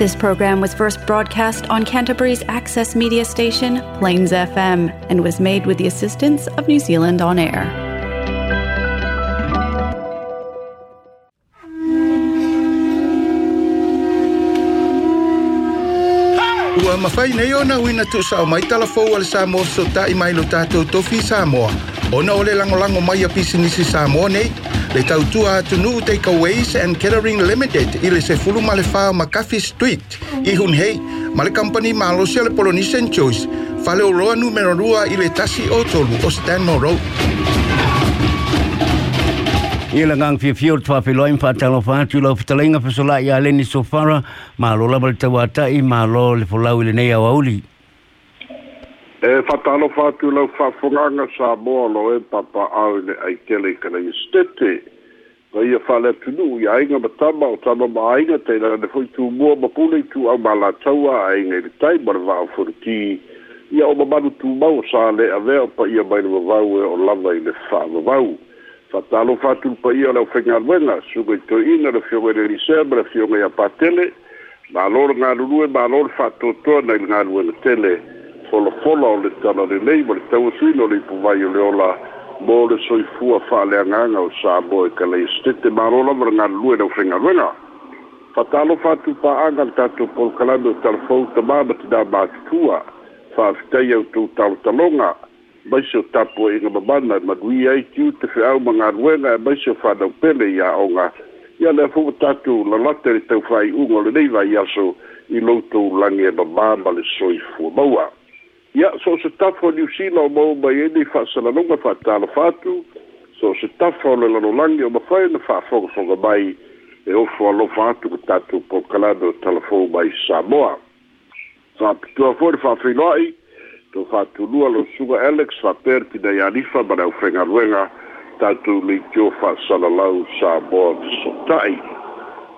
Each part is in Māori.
This program was first broadcast on Canterbury's access media station, Plains FM, and was made with the assistance of New Zealand On Air. nei ona mai talafou Samoa mai lo tātou tofi Samoa. Ona mai a pisinisi Samoa nei, They tau tua tunu takeaways and catering limited ili se fulu malefa makafi street. I hun hei, male company ma alosia le Polynesian Choice. Fale o roa numero rua ili tasi o tolu o Stanmore Road. Ia la ngang fia fia o tua filoin pa talo pa tu la fitalenga pa sola ia leni sofara ma lo la bal tawata i ma lo le folau ile nei auli. e fatalo fatu lau fafunganga sa moa lo e papa au ne ai kele kana i stete ma ia fale tunu i ainga matama o tama ma ainga te ina ne fui tu mua ma pune i tu au ma la taua a inga i tai marva au furuti ia o mamanu tu mau sa le a vea pa ia mai na mavau e o lava i le fa mavau fatalo fatu pa ia lau fenga luenga suga i to ina le fiongai le risea ma le a patele ma lor ngā lulue ma lor fatotoa na i ngā luenga tele ma lor ngā lulue folofolo o le tana le nei ma le tauasuina o le ipuvai o le ola mo le soifua fa'aleagaga o sabo e kalaiasetete malola ma le galulue laufegaluega fatalofa atu pa'aga le tatou polokalame o talafou tamā ma tinā matutua fa'afitai autou talotaloga maisi o tapu eiga mamana madui ai tiu te fe'au ma galuega e maisi o fanaupele iaʻoga ia lea fou tatou lalata le taufa'ai'uga o lenei vaiaso i loutou lagi e mamā ma le soifua maua ia so se tafa o niusila o maumai ai nei fa'asalanoga fa'atalofa atu so se tafa o le lalolagi o mafai na fa'afogafoga mai e ofo alofa atu ko tatou pokalame o talafou mai samoa fa'apitua foi le fa'afeiloa'i to fa'atulua lo suga alex fa'apea le tinai alifa ma le aufegaluega tatou leitio fa'asalalau samoa fesoota'i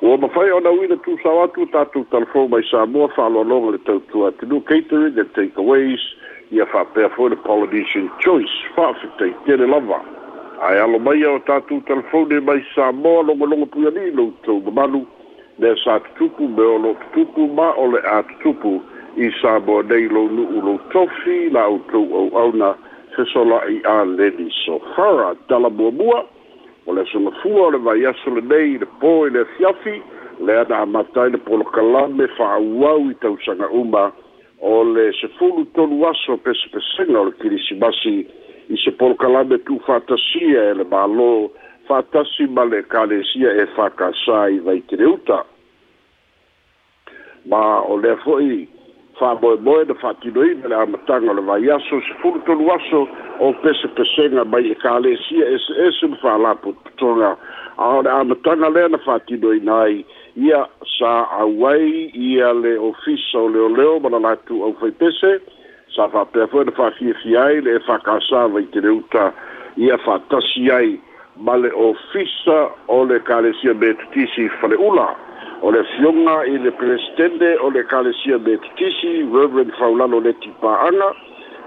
ua mafai ona uina tusau atu tatou talafou mai sa moa faaloaloga le tautua tenu catering and takeaways ia faapea foi le polynesian choice faafetaitele lava ae alo mai e a o tatou talafou ne mai sa moa logologo puiali loutou mamalu le sa tutupu me o loo tutupu ma o le a tutupu i sa moa nei lou nuu lou tofi la outou auauna fesolaʻi a leni sohara dalamuamua o le asogafua o le vaiaso lenei i le pō i le asiafi lea na amata i le polokalame fa'auau i tausaga uma o le sefulu tolu aso pesepesega o le kilisimasi i se polokalame tufaatasia e le mālō faatasi ma le kalesia e fakasā i vaitereuta ma o lea fo'i faamoemoe na faatinoina le amataga o le vaiaso sefulu tolu aso o pesepesega mai e kalesia eseese ma faalapotopotoga a o le amataga lea na faatinoina ai ia sa au ai ia le ofisa o leoleo ma la latou au faipese sa faapea foi na faafiafia ai le e faakasava i tele uta ia faatasi ai ma le ofisa o le kalesia metutisi fale'ula fiona i le pelesitene o le kalesia metitisi reverend faulalo le tipa'aga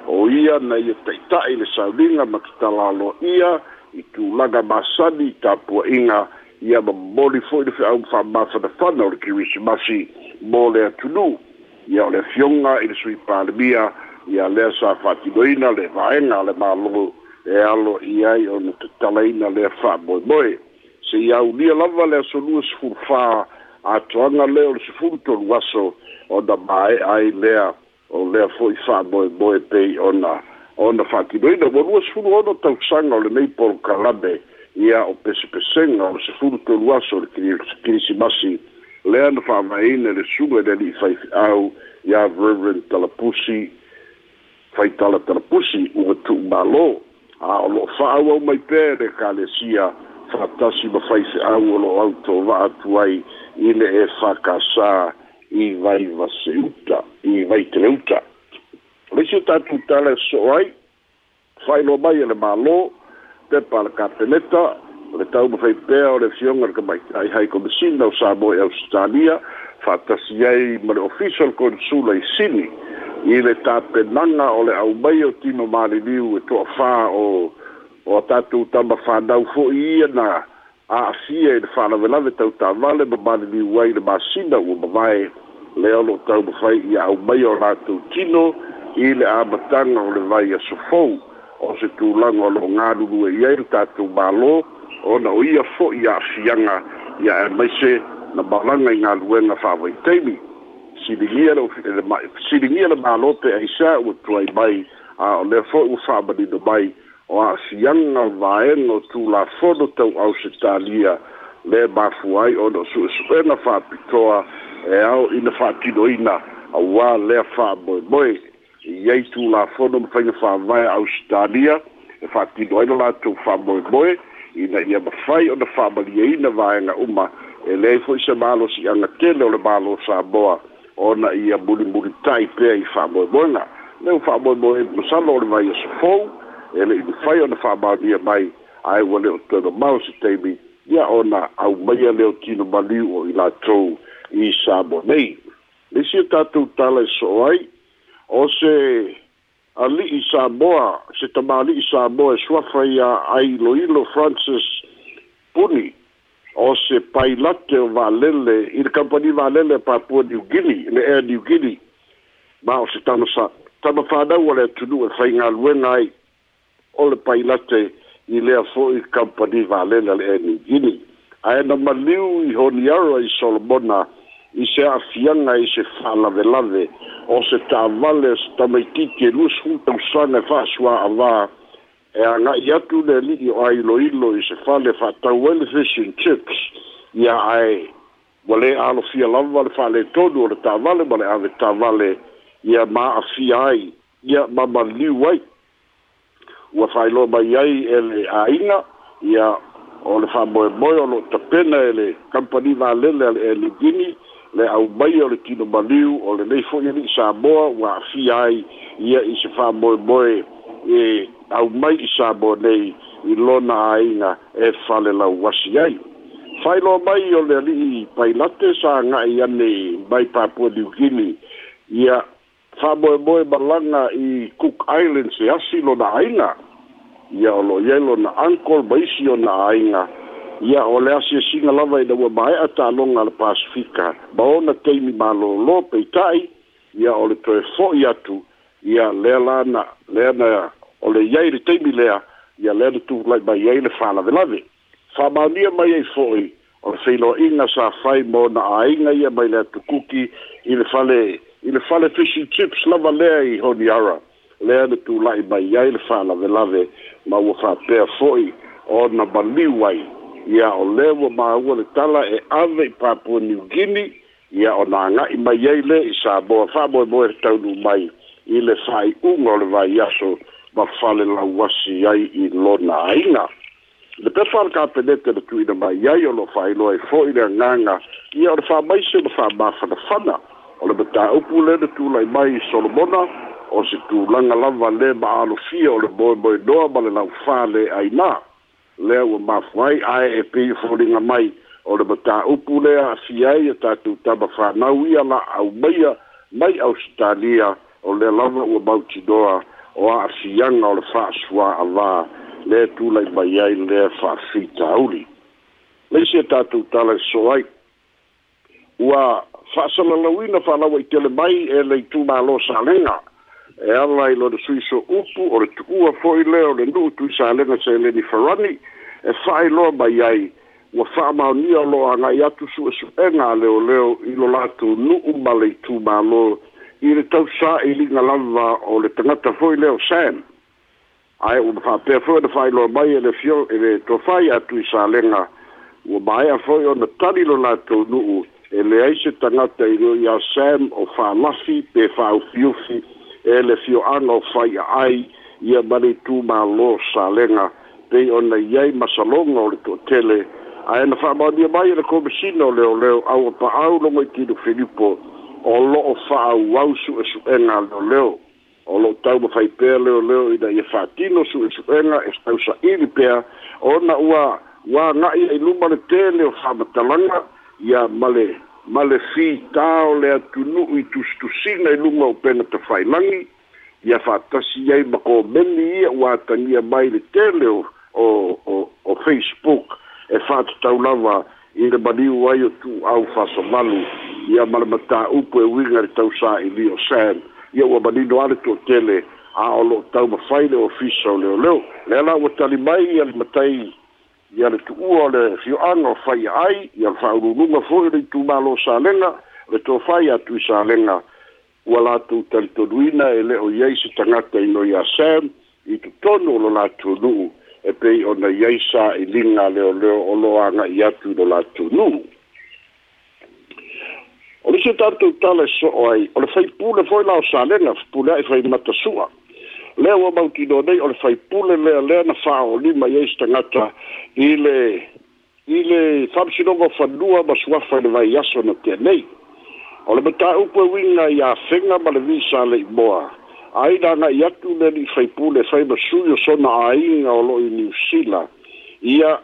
o ia na ia taʻitaʻi le sauliga ma kitalalo ia i tulaga masani i tapuaʻiga ia mamoli fo'i le fe'au fa'amafanafana o le kirisimasi mo le atunū ia o le afioga i le sui palemia ia lea sa fa'atinoina le vaega le mālō e alo i ai ona tatalaina lea fa'amoemoe seia lava le asolua sefulufā atoaga lea o le sefulu tolu aso ona maeʻa ai lea o lea fo'i fa'amoemoe pei ona ona fa'atinoina ua lua sefulu ona tausaga o lenei polokalame ia o pesepesega o le sefulu tolu aso o le kirisimasi lea na fa'amaina le suga le ali'i faifi'au ia reveren talapusi faitala talapusi ua tu'umālō a o lo'o fa'aauau mai pea le kalesia faatasi mawhaise au o auto tō in ai ina e whakasā i vai vase uta, i vai tere uta. Lesi o tātou tāle so ai, whailo mai ele mālo, te pāle kāpeneta, le tau fai pēa o le fionga ka mai ai hai komisina o Samoa e Australia, whātasi ai ma le official consula i Sini, i le tāpenanga o le au mai o tino māliliu e toa whā o o tatou tamafanau fo'i ia na a'asia i le fa'alawelave de mamaliliu ai le masina ua mavae lea o lo'o taumafai ia aumaia o latou tino i le amataga o le vai asofou o se tulaga o lo'o galulue i ai le tatou mālō ona o ia fo'i a'asiaga ia e maise na malaga i galuega fa'avaitaimi siligia le le mālō pe aisa ua a o lea fo'i ua fa'amanino o asiaga vaega o tulafolo tau'au se talia le mafu ai ona o su'esu'ena fa'apitoa e ao ina fa'atinoina auā lea tu la tulafolo ma fa fa'avae au se talia e fa'atino ai la latou fa'amoemoe ina ia mafai ina fa'amaliaina vaega uma e lei fo se malosi'aga tele o le malo o ona ia buli tai pe i fa'amoemoega leu fa'amoemoe masalo o le vai asofou e leʻi lufai ona fa'amaunia mai ae ua le o togamao se taimi ia ona aumaia lea o tino maliu o i latou i sabo nei leisi e tatou tala e so'o ai o se ali'i saboa se tamāli'i saboa e suafa ia ailoilo francis puni o se pailate o valele i le kampani valele papua new guinea le air new guinea ma o se tama sa tama fanau o le atunuu e faigaluega ai o le pailate i lea fo'i kampani valela le air new guine ae na maliu i honiaro ai solomona i se afiaga i se fa'alavelave o se tavale tamaitiki e lusutausaga e fa'asuā'avā e aga'i atu le ali'i o ailoilo i se fale fa'atau ai le fishing chips ia ae ua lē alofia lava le fa'alētonu o le tavale ma le ave tavale ia ma'afia ai ia mamaliu ai wa faailoa mai ai e le āina ia o le faamoemoe o loo tapena e le kampani va a le gini le aumai o le tino maliu o le lenei ni sa samoa wa fi ai ia i se faamoemoe e au mai sa bo nei i e ai na e fale wa asi ai faailoa mai o le li pai pailate sa ga'i ane mai papua liugini ia faamoemoe malaga i cook island se asi lona aiga ia o loo iai lona ancol ma isi ona aiga ia o le asiasiga e lava ina ua maeʻa taaloga a le pasifika ma ona taimi malōlō peitaʻi ia o le toe fo'i atu ia lea lana lea na o le iai le taimi lea ia lea na tulai mai ai le fālavelave faamaunia mai ai fo'i o le feiloaʻiga sa fai ma ona aiga ia mai le atu kuki i le fale i le fale fisi chips lava lea i honi ara lea le tula'i mai ai le fa fa'alavelave ma ua fa'apea fo'i ona maliu ai ia o le ua māua le tala e ave i papua new guinea ia ona aga'i mai ai le i saboa fa'amoemoe le taunu mai i le fa'ai'uga o le vaiaso ma fale lauasi ai i lona aiga le pe fa'ale kapenete le tu'uina mai ai o lo'o fa'ailoa ai fo'i le agaga ia o le fa'amaise o le fa'amafanafana o le mataupu le na tulai mai i solomona o se tulaga lava le ma alofia o le moemoenoa ma le laufā le ainā lea ua mafu ai ae e pei foliga mai o le mataupu le aafia ai e tatou tama fānau ia la aumaia mai ausitalia o le lava ua mautinoa o aafiaga o le fa'asuā avā le tulai mai ai lea fa'afitauli leisi e tatou tala e so ai ua faasalalauina faalaua i tele mai e, e le itumālo salega e ala i lona suiso upu o le tuua fo'i lea o le nuu tuisalega seleni farani e faailoa mai ai ua fa'amaonia o loo agai atu su'esu'ega a leoleo i lo latou nu'u ma le itumālo i le tausā'iliga e lava o le tagata fo'i lea o sam ae ua fa'apea fo'i ona fa'ailoa mai e le fio e le tofai atu i salega ua maea fo'i ona tali lo latou nu'u e le ai se tangata i roi a Sam o whaalafi pe whaufiufi e le fio anga o whai a ai i a mani tū mā lō sā lenga pe i ona i ai masalonga o le tō tele a e na whaamau ni a mai e le komisina o leo leo au o pa au longa i tino Filippo o lo o whaau au su e su enga leo leo o lo tau ma whai pē leo leo i da i a e whaatino su e su enga e stau sa iri pēa o na ua Wa ngai e lumare tele o whamatalanga ia male male fitā o le atunuu i tusitusiga i luga o pena tafailagi ia fa'atasi ai ma komeni ia ua atagia mai le tele o o o facebook e fa'atatau lava i le maliu ai o tu'au fa'asomalu ia ma le matā'upu e uiga le tausā'ili o sam ia ua manino a le to'atele a o lo'o taumafai le ofisa o leoleo le ala ua tali mai ia le matai ia le tu'ua o le fio'aga fai ai ia le fa'aululuga fo'i le itumālo salega le tofai atu i salega ua latou talitoluina e le'o i ai se tagata i noi a sam i totonu o lo latou nu'u e pei ona i ai sa'iliga leoleo o lo aga'i atu i lo latou nu'u o le se tatou tala e so'o ai o le faipule fo'i lao salega fapule a'i fai matasu'a lea ua nei o le faipule lea lea na fa'aolima i ai se tagata i le i le fa'amasinoga fanua ma suafa i le vaiaso na tenei o le mataupu e uiga i afega ma le visa le'i moa ai na aga'i atu le li'i faipule fai masui o sona aiga o i niusila ia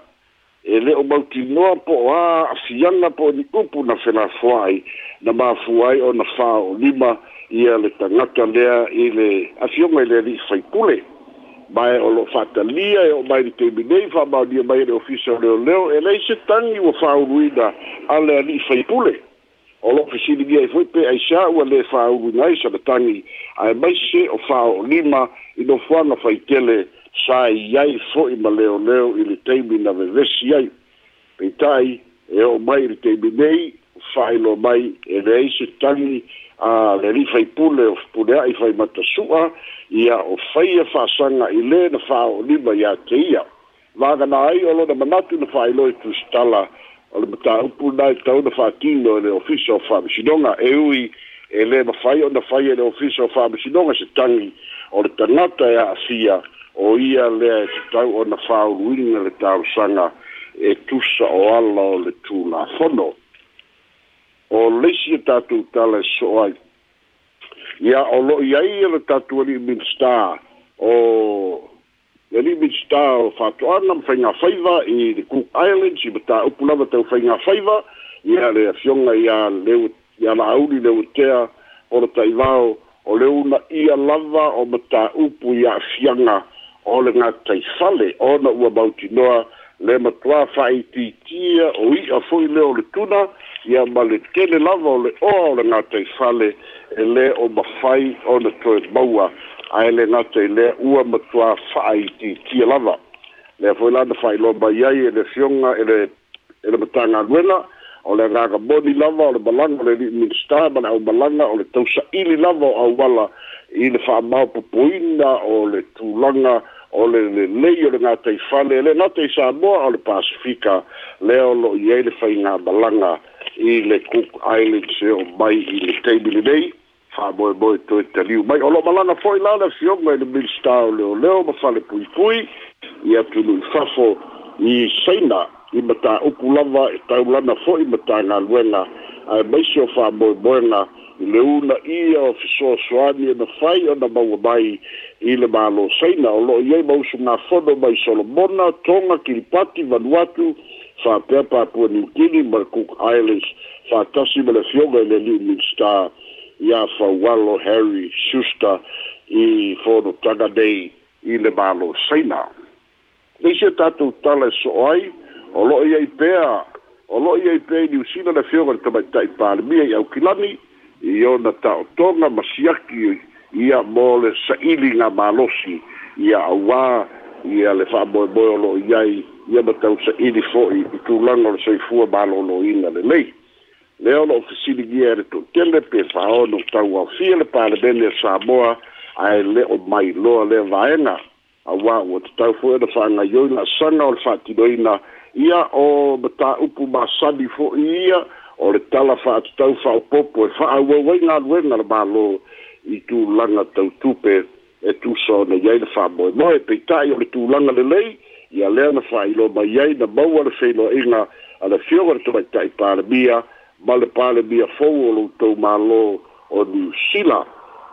e le o mautinoa po o ā afiaga po o ni upu na felafoa ai na mafua ai ona fa'aolima ia le tagata lea i le afioga i le ali'i faipule mae o lo'o fa'atalia e o mai le teminei fa'amaonia mai le ofisa o leoleo e lei se tagi ua fa'auluina a le ali'i faipule o lo'o fesiligia i foi pe aisā ua lē fa'auluina ai salatagi ae se o lima i nofoaga faitele sa iai fo'i ma leoleo i le taimi na vevesi ai peita'i e o mai i le nei failo mai e rei se tangi a le li fai pule o pule i fai matasua ia o fai e fasanga i le na fa o lima ia te ia vagana ai o lo na manatu na fai i tu o le mata upu na i tau na fai tino e le ofiso o fai misidonga e ui e le ma fai o na fai e le ofiso o fai misidonga se tangi o le tangata e a fia o ia le se tau o na fai uruinga le tau sanga e tusa o ala o le tu la fono o leisi e tatu tala e Ia o lo i ai e le tatu ali i minsta o le li minsta o fatua nam whainga whaiva i le Cook Islands i bata upulava tau whainga whaiva i a le fionga i a leu i a la auri leu tea o le taivao o leu na i a lava o bata upu i a fianga o le ngā taifale o na ua bautinoa noa le matua faaitiitia o i'a fo'i lea o le tuna ia ma le tele lava o le oa o le gatai fale e lē o mafai ona toe maua ae le gatai lea ua matua faaitiitia lava lea fo'i lana fa'ailoa mai ai e le fioga e le e le matagaluela o le agagamoni lava o le malaga o le liminista ma le o le tausa'ili lava o auala i le fa'amao popoina o le tulaga o le lelei o le gā taifale e lē na te o le pasifika lea o lo'o i ai le faiga malaga i le cook islands e o mai i le taimili nei fa'amoemoe toe taliu mai o lo'o malaga fo'i la le afioga i le minista o leoleo ma fale puipui ia tunu'i fafo i saina i matāupu lava e taulana fo'i matagaluega ae maisi o fa'amoemoega i le una ia o fesoasoani ena fai ona maua mai i le malo saina o lo'o i ai ma usugafono mai solomona toga kilipati vanuatu fa'apea papua niukini ma le cook islands fa'atasi ma le afioga i le liuminstar ia faualo harry suster i fonotaga nei i le malo saina leisia tatou tala e so'o ai o lo'o i ai pea o lo'i ai pei niusila le fioga le tamaita'i palemia i aukilani i masiaki ta'otoga ma siaki ia mo le sa'ili ga malosi ia auā ia le fa'amoemoe o lo'i ai ia ma tausa'ili fo'i i tulaga o le lei malōlōina no lea o lo'o fesiligia e le to'utele pe fa'aono tauaofia le palemene ai samoa ae le'o le vaega auā ua tatau fo'i ona fa'agaioi la asaga o le ia o mata upu masadi fo ia o le tala fa e tau fa popo e fa au wai na lue na le malo i tu langa tau tupe e tu so na yai na fa boi moe pe tai o le tu langa le lei ia lea na fa ilo ma yai na mau ala fe ilo inga ala fio gara tu mai tai pale bia ma le pale bia fo o lo tau malo o ni sila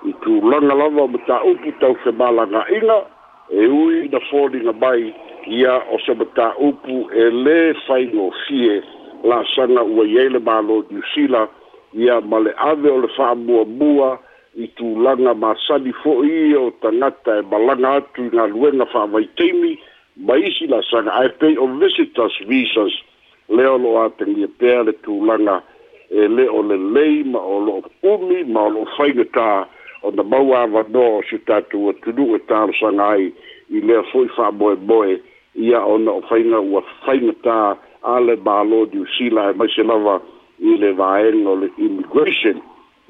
i tu langa lava mata upu tau fe malanga inga e ui na fōringa mai ia o se mata upu e lē whaingo fie la sanga ua iei mālo New Zealand ia ma le ave o le whaamuamua i tulaga masani fo'i o tagata e malaga atu i galuega fa'avaiteimi ma isi lasaga ae pei o visitors visas lea o lo'o atagia pea le tulaga e lē o o lo'o umi ma o lo'o faigatā o na maua avanoa o se tatou atulu'u e talosaga ai i lea fo'i fa'amoemoe ia ona o faiga ua faigatā ale mālo niusila e maise lava i le vaega o le immigration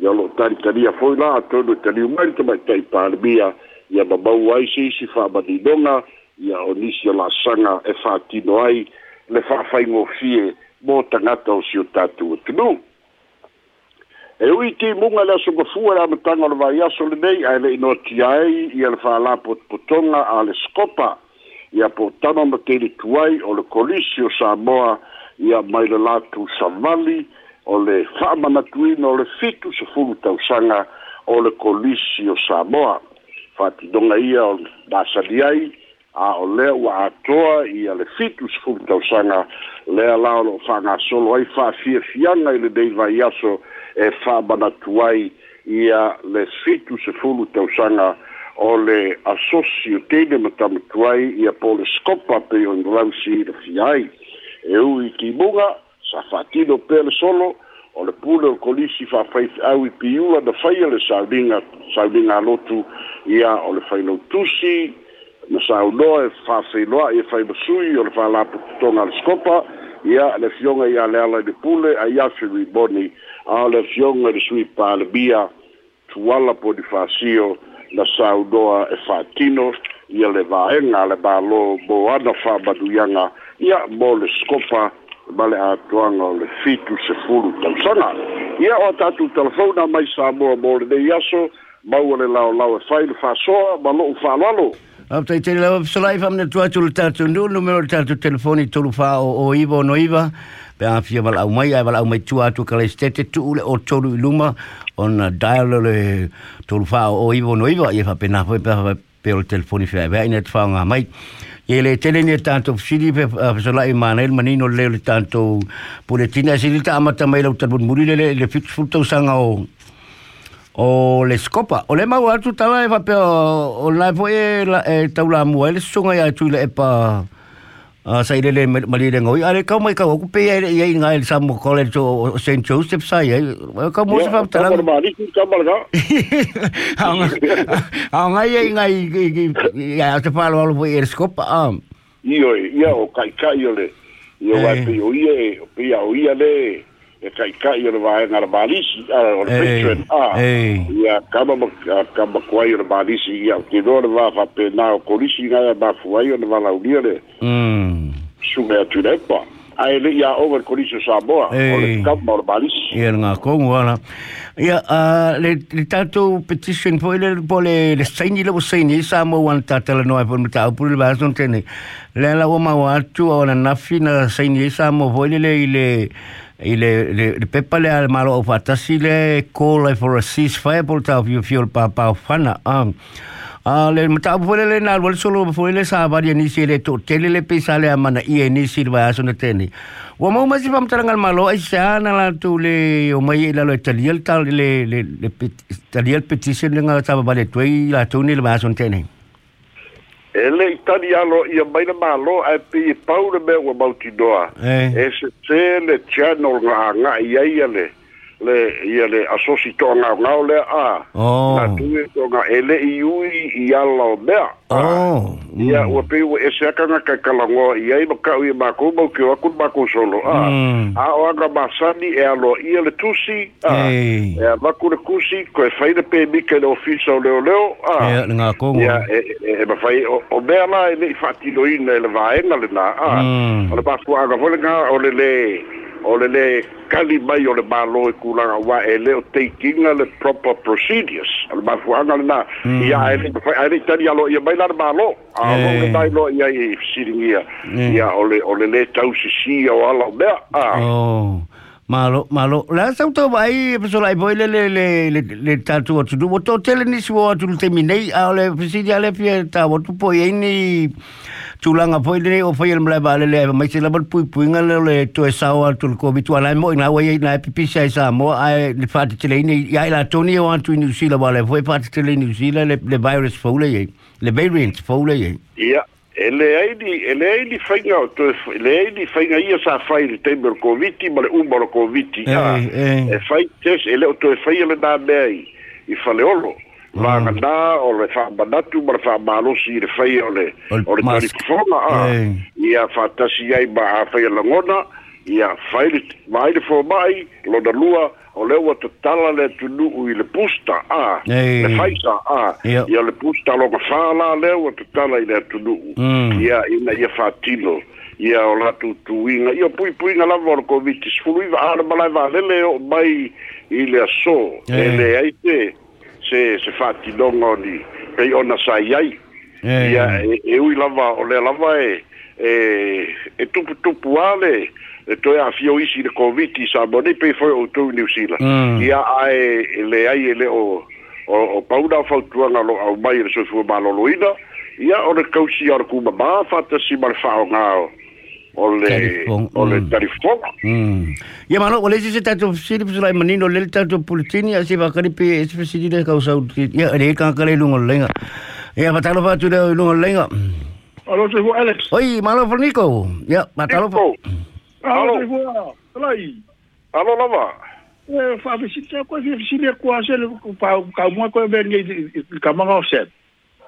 ia lo'o talitalia fo'i la atonu e taliu mai le tamaita'i palemia ia na maua ai se isi fa'amaninoga ia o nisi o la'asaga e fa'atino ai le fa'afaigofie mo tagata o sio tatou atunuu E ui te munga la so gafua la matanga o le vai aso le a le inoti ai, le whala potonga a le skopa, ia po tuai o le kolisi o Samoa, a mai le latu savali, o le whaamanatuina o le fitu se fulu o le kolisi o Samoa. Whatidonga ia o basali ai, a o lea ua atoa ia le fitu se fulu tausanga, lea lao lo solo ai fianga i le nei vai aso, e whamanatu ai ia le situ se fulu tausanga o le asosio tene matamatu ai ia po le skopa pe o ingolausi i rafi ai e ui ki munga sa whatino pe le solo o le pule o kolisi whawhaitau i piula na whaia le saulinga, saulinga lotu ia o le whailau tusi na saunoa e whawhailoa e whaimasui o le whalapu tutonga le skopa ia le fioga ia le ala i le pule ai afe riboni ao le fioga i le sui palebia tuala po di fasio na saudoa e fatino ia le vaega le ba mo ana fa'amaduiaga ia mo le skopa ma le atoaga o le fitu sefulu tausaga ia o tatou telefona mai sa moa mo lenei aso maua le laolao e fai le fa'asoa ma lo'u fa'alalo Au tai te lawa psolai wha mne tuatu le tātou nu, numero le tātou telefoni tolu wha o, o iwa o noiva, pe a fia wala au mai, ai wala au mai tuatu ka le stete tuu le o tolu i luma, on dial le tolu wha o iwa o noiva, i wha pena hoi pe hawa pe o le telefoni fia, e wea ina te whaonga mai. Ie le tele ni tātou fisiri pe psolai manel, manino leo le tātou puletina, siri ta amata mai lau tarpun muri le le fix fultau sanga o o le skopa o le mau atu tala e vape o, o lai po e, la, e taula mua e le sunga ia tu le e pa a sa ile le mali le ngoi ale ka mai ka o pe ia ia nga el samu college o St Joseph sa ia ka mo se fa tala ka mali ku ka mala a nga ia nga ia te pa lo po e skopa am io ia o kai kai le io va pe o ia pe o ia le e kai kai o le vaega a le malisi ala o le patron a ia kama kamakuai o le malisi ia okeloa le va faapena o kolisi gae a mafu ai ona valaulia le sume atu le epa ae leʻi aʻoga le kolisi o samoa o le kama o le malisi ia le gakogu ala ia le tatou petition foʻi le po le saini lau saini i samoa ua na tatalanoa foi ma taupule le vasona tenei le ala ua maua atu a o na nafi na saini ai samoa foʻi le leile i le le le pepa le al malo o fata si le call for a five por ta fio fio pa pa fana ah a le mata po le na al solo po le sa va ni si e le to tele le pisa le amana i e ni si va aso na teni wa mo mazi pa mtanga al malo ai sa na la tu le o mai e la lo italial le le le italial petition le nga sa va le tu i la tu ni le va aso na teni e le itali alo ia mai na malo a pe paure me o mauti doa eh. e se se le channel ranga ia ia le le ia le asosi to nga nga le a ah. oh. na tu e to nga ele i ui i ala o mea oh. ia mm. ua pei ua e seaka nga kai kalango i ai ma ka ui e mako ma uke o akun solo a mm. a o anga masani e alo ia le tusi a e a maku le kusi ko e faina pe mika le ofisa o leo leo a yeah, nga kongo ia e, e, e, e ma fai o, mea la e le i fatilo e le vaenga mm. le na a o le pasku anga volenga o le le o le kali mai o le malo e kulanga wa e le o teikinga le proper procedures al mafuanga le na mm. ia e le pafai aere i tani alo ia mai la le malo a eh. o le tai lo ia e siringia eh. ia o le le tau si si o ala mea a oh Malo, malo. La sau tau mai pesola i boi le le le le, le tatu atu du. Wato tele ni siwa atu te minei a ole pesidi ale pia ta watu po ye ni tulanga po ile o foi mla ba le le mai se labar pui pui ngale le to e sau atu ko bitu ala mo na wa ye na pipi sai sa mo a le fati tele ni ya la toni o atu ni usila ba le foi fati tele ni usila le le virus fo eh, eh. le ye le variant fo le eh, ye. Yeah. ele ai di ele ai di fainga to ele ai di fainga ia sa fai le temper covid ma le umba lo covid ia eh, ah. eh. e fai tes ele o to e fai le da bei i fale olo va mm. ngada o le fa badatu ma fa malo si le fai o le o le a ah. eh. ia fa tasi ai ba fai la ngona ia fai le mai le fo mai lo da lua o le ua tatala le tunuu i le pusta a le faisa a ia le pusta loga fālā lea ua tatala i le atunuu mm. ia ina ia fatino ia o latu tuiga pui puipuiga lava o le koviti sefuluiva a le malae valele o mai i le aso e leai se se se fatinoga oni pei ona sai ai ia e, e ui lava o lea lava e e, e tuputupu ale e eh, toi ya fio isi le koviti sa mone pe foi o tu New Zealand. ya Ia ai le ai e le o o, o pauna na lo au mai le lo loida ia o le kausi ar kuma maa si mar whaongao. o le o le mm. tarifoga mm. ia malo o le isi se si fesili sulai manino le le tatou pulitini a se vakali pe ese le kausau ia e leai kagakala i luga o lelega ia matalofa atu lea i luga o lelega alo alex oi malo foniko ia matalofa Alô, Ivan, fala aí. Alô, Lavar. É, eu falo, se tem coisa, se lhe coisa, ele calma, coisa bem de camarão certo.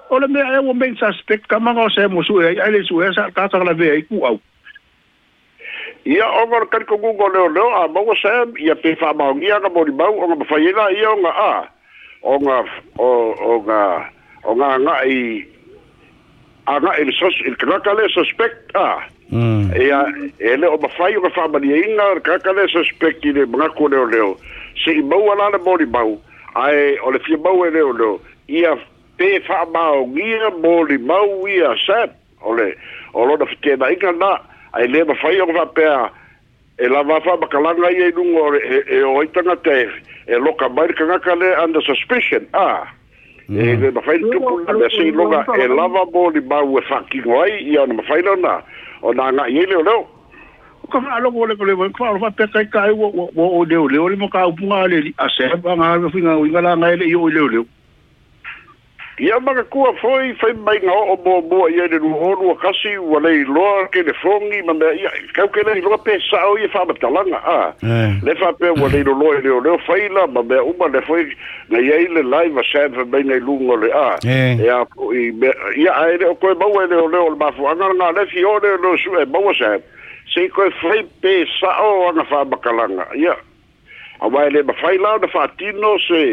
Olha, é um homem suspeito, camarão certo, moço, ele é, é sou essa, casa lá veio aí com algo. ia onga que ko gungo leo leo a mongo sam ia pe que ma ia ga o bau onga ma fai o ia onga a onga o onga onga nga i aga il sos il krakale suspect a ah. ia mm. e, e leo mafai o ka faamaniaina kaka le suspect i le magako leoleo sei mau ala le molimau ae o le fia mau e leoleo ia pe faamaogia molimau ia sap o le o lona fetenaiga na ae lē mafai o ka faapea e lava faamakalaga ia i luga e, e, e oai tagata e loka mai le kagaka le under suspicion a e mm. le mafai le tupu na mea sei loga e lava molimau e faakigo ai ia ona mafai leona o na nga ile o leo o ka fa lo go le go le ka o fa pe kai kai wo wo o le o le mo ka o punga le a se ba nga ba finga o nga la nga ile yo ile o leo Ia maka kua foi fai mai nga o mo mo i ene nu honu a kasi ua lei loa ke le fongi ma mea ia kau ke lei loa pe sa o i e wha matalanga a le wha pe ua lei no loa i leo leo fai la ma mea uma le foi na ia i le lai wa sam fai mai nei lungo le a ia a ene o koe mau e leo leo le mafu angana nga le fi o leo leo su e mau a sam se koe fai pe sa o anga wha matalanga ia a wai le ma fai la na wha tino se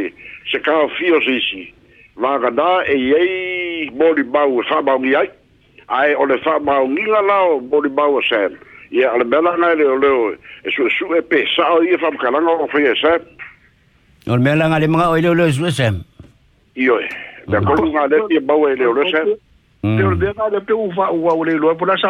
se kao fio zisi ia Wākana e iei mori mau sa ai. Ai o le sa maungi lao mori mau Sam. Ia ale mela ngai leo leo e su su e pe sa ia o e Sam. O le mela ngai le o leo leo Sam. Iyo e. Nga kolu ngā bau tia mau e leo leo Sam. Teo le ngā le pe uwa ua o leo Pula sa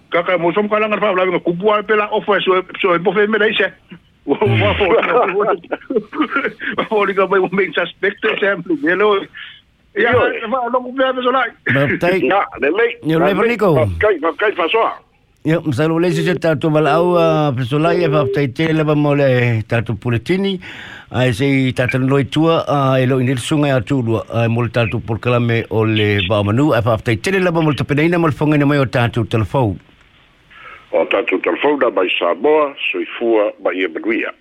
kaka mo som kala ngar fa la ngar kubua pe la ofa so so po fe mera ise wa fo wa fo li ga bai mo main suspect example hello ya va lo ku pe so la na le me ni le ver niko kai kai fa so Ya, misalnya oleh sisi tatu balau, pesulai, apa petai tele, apa mole tatu pulitini, ai sei tatan loi tua a elo inil sungai atu dua ai multal tu porkalame ole ba manu afa tai tele la ba multa pena ina mal fonga ina mai o tatu telefon o tatou telefona mai Samoa soifua ma ia e manuia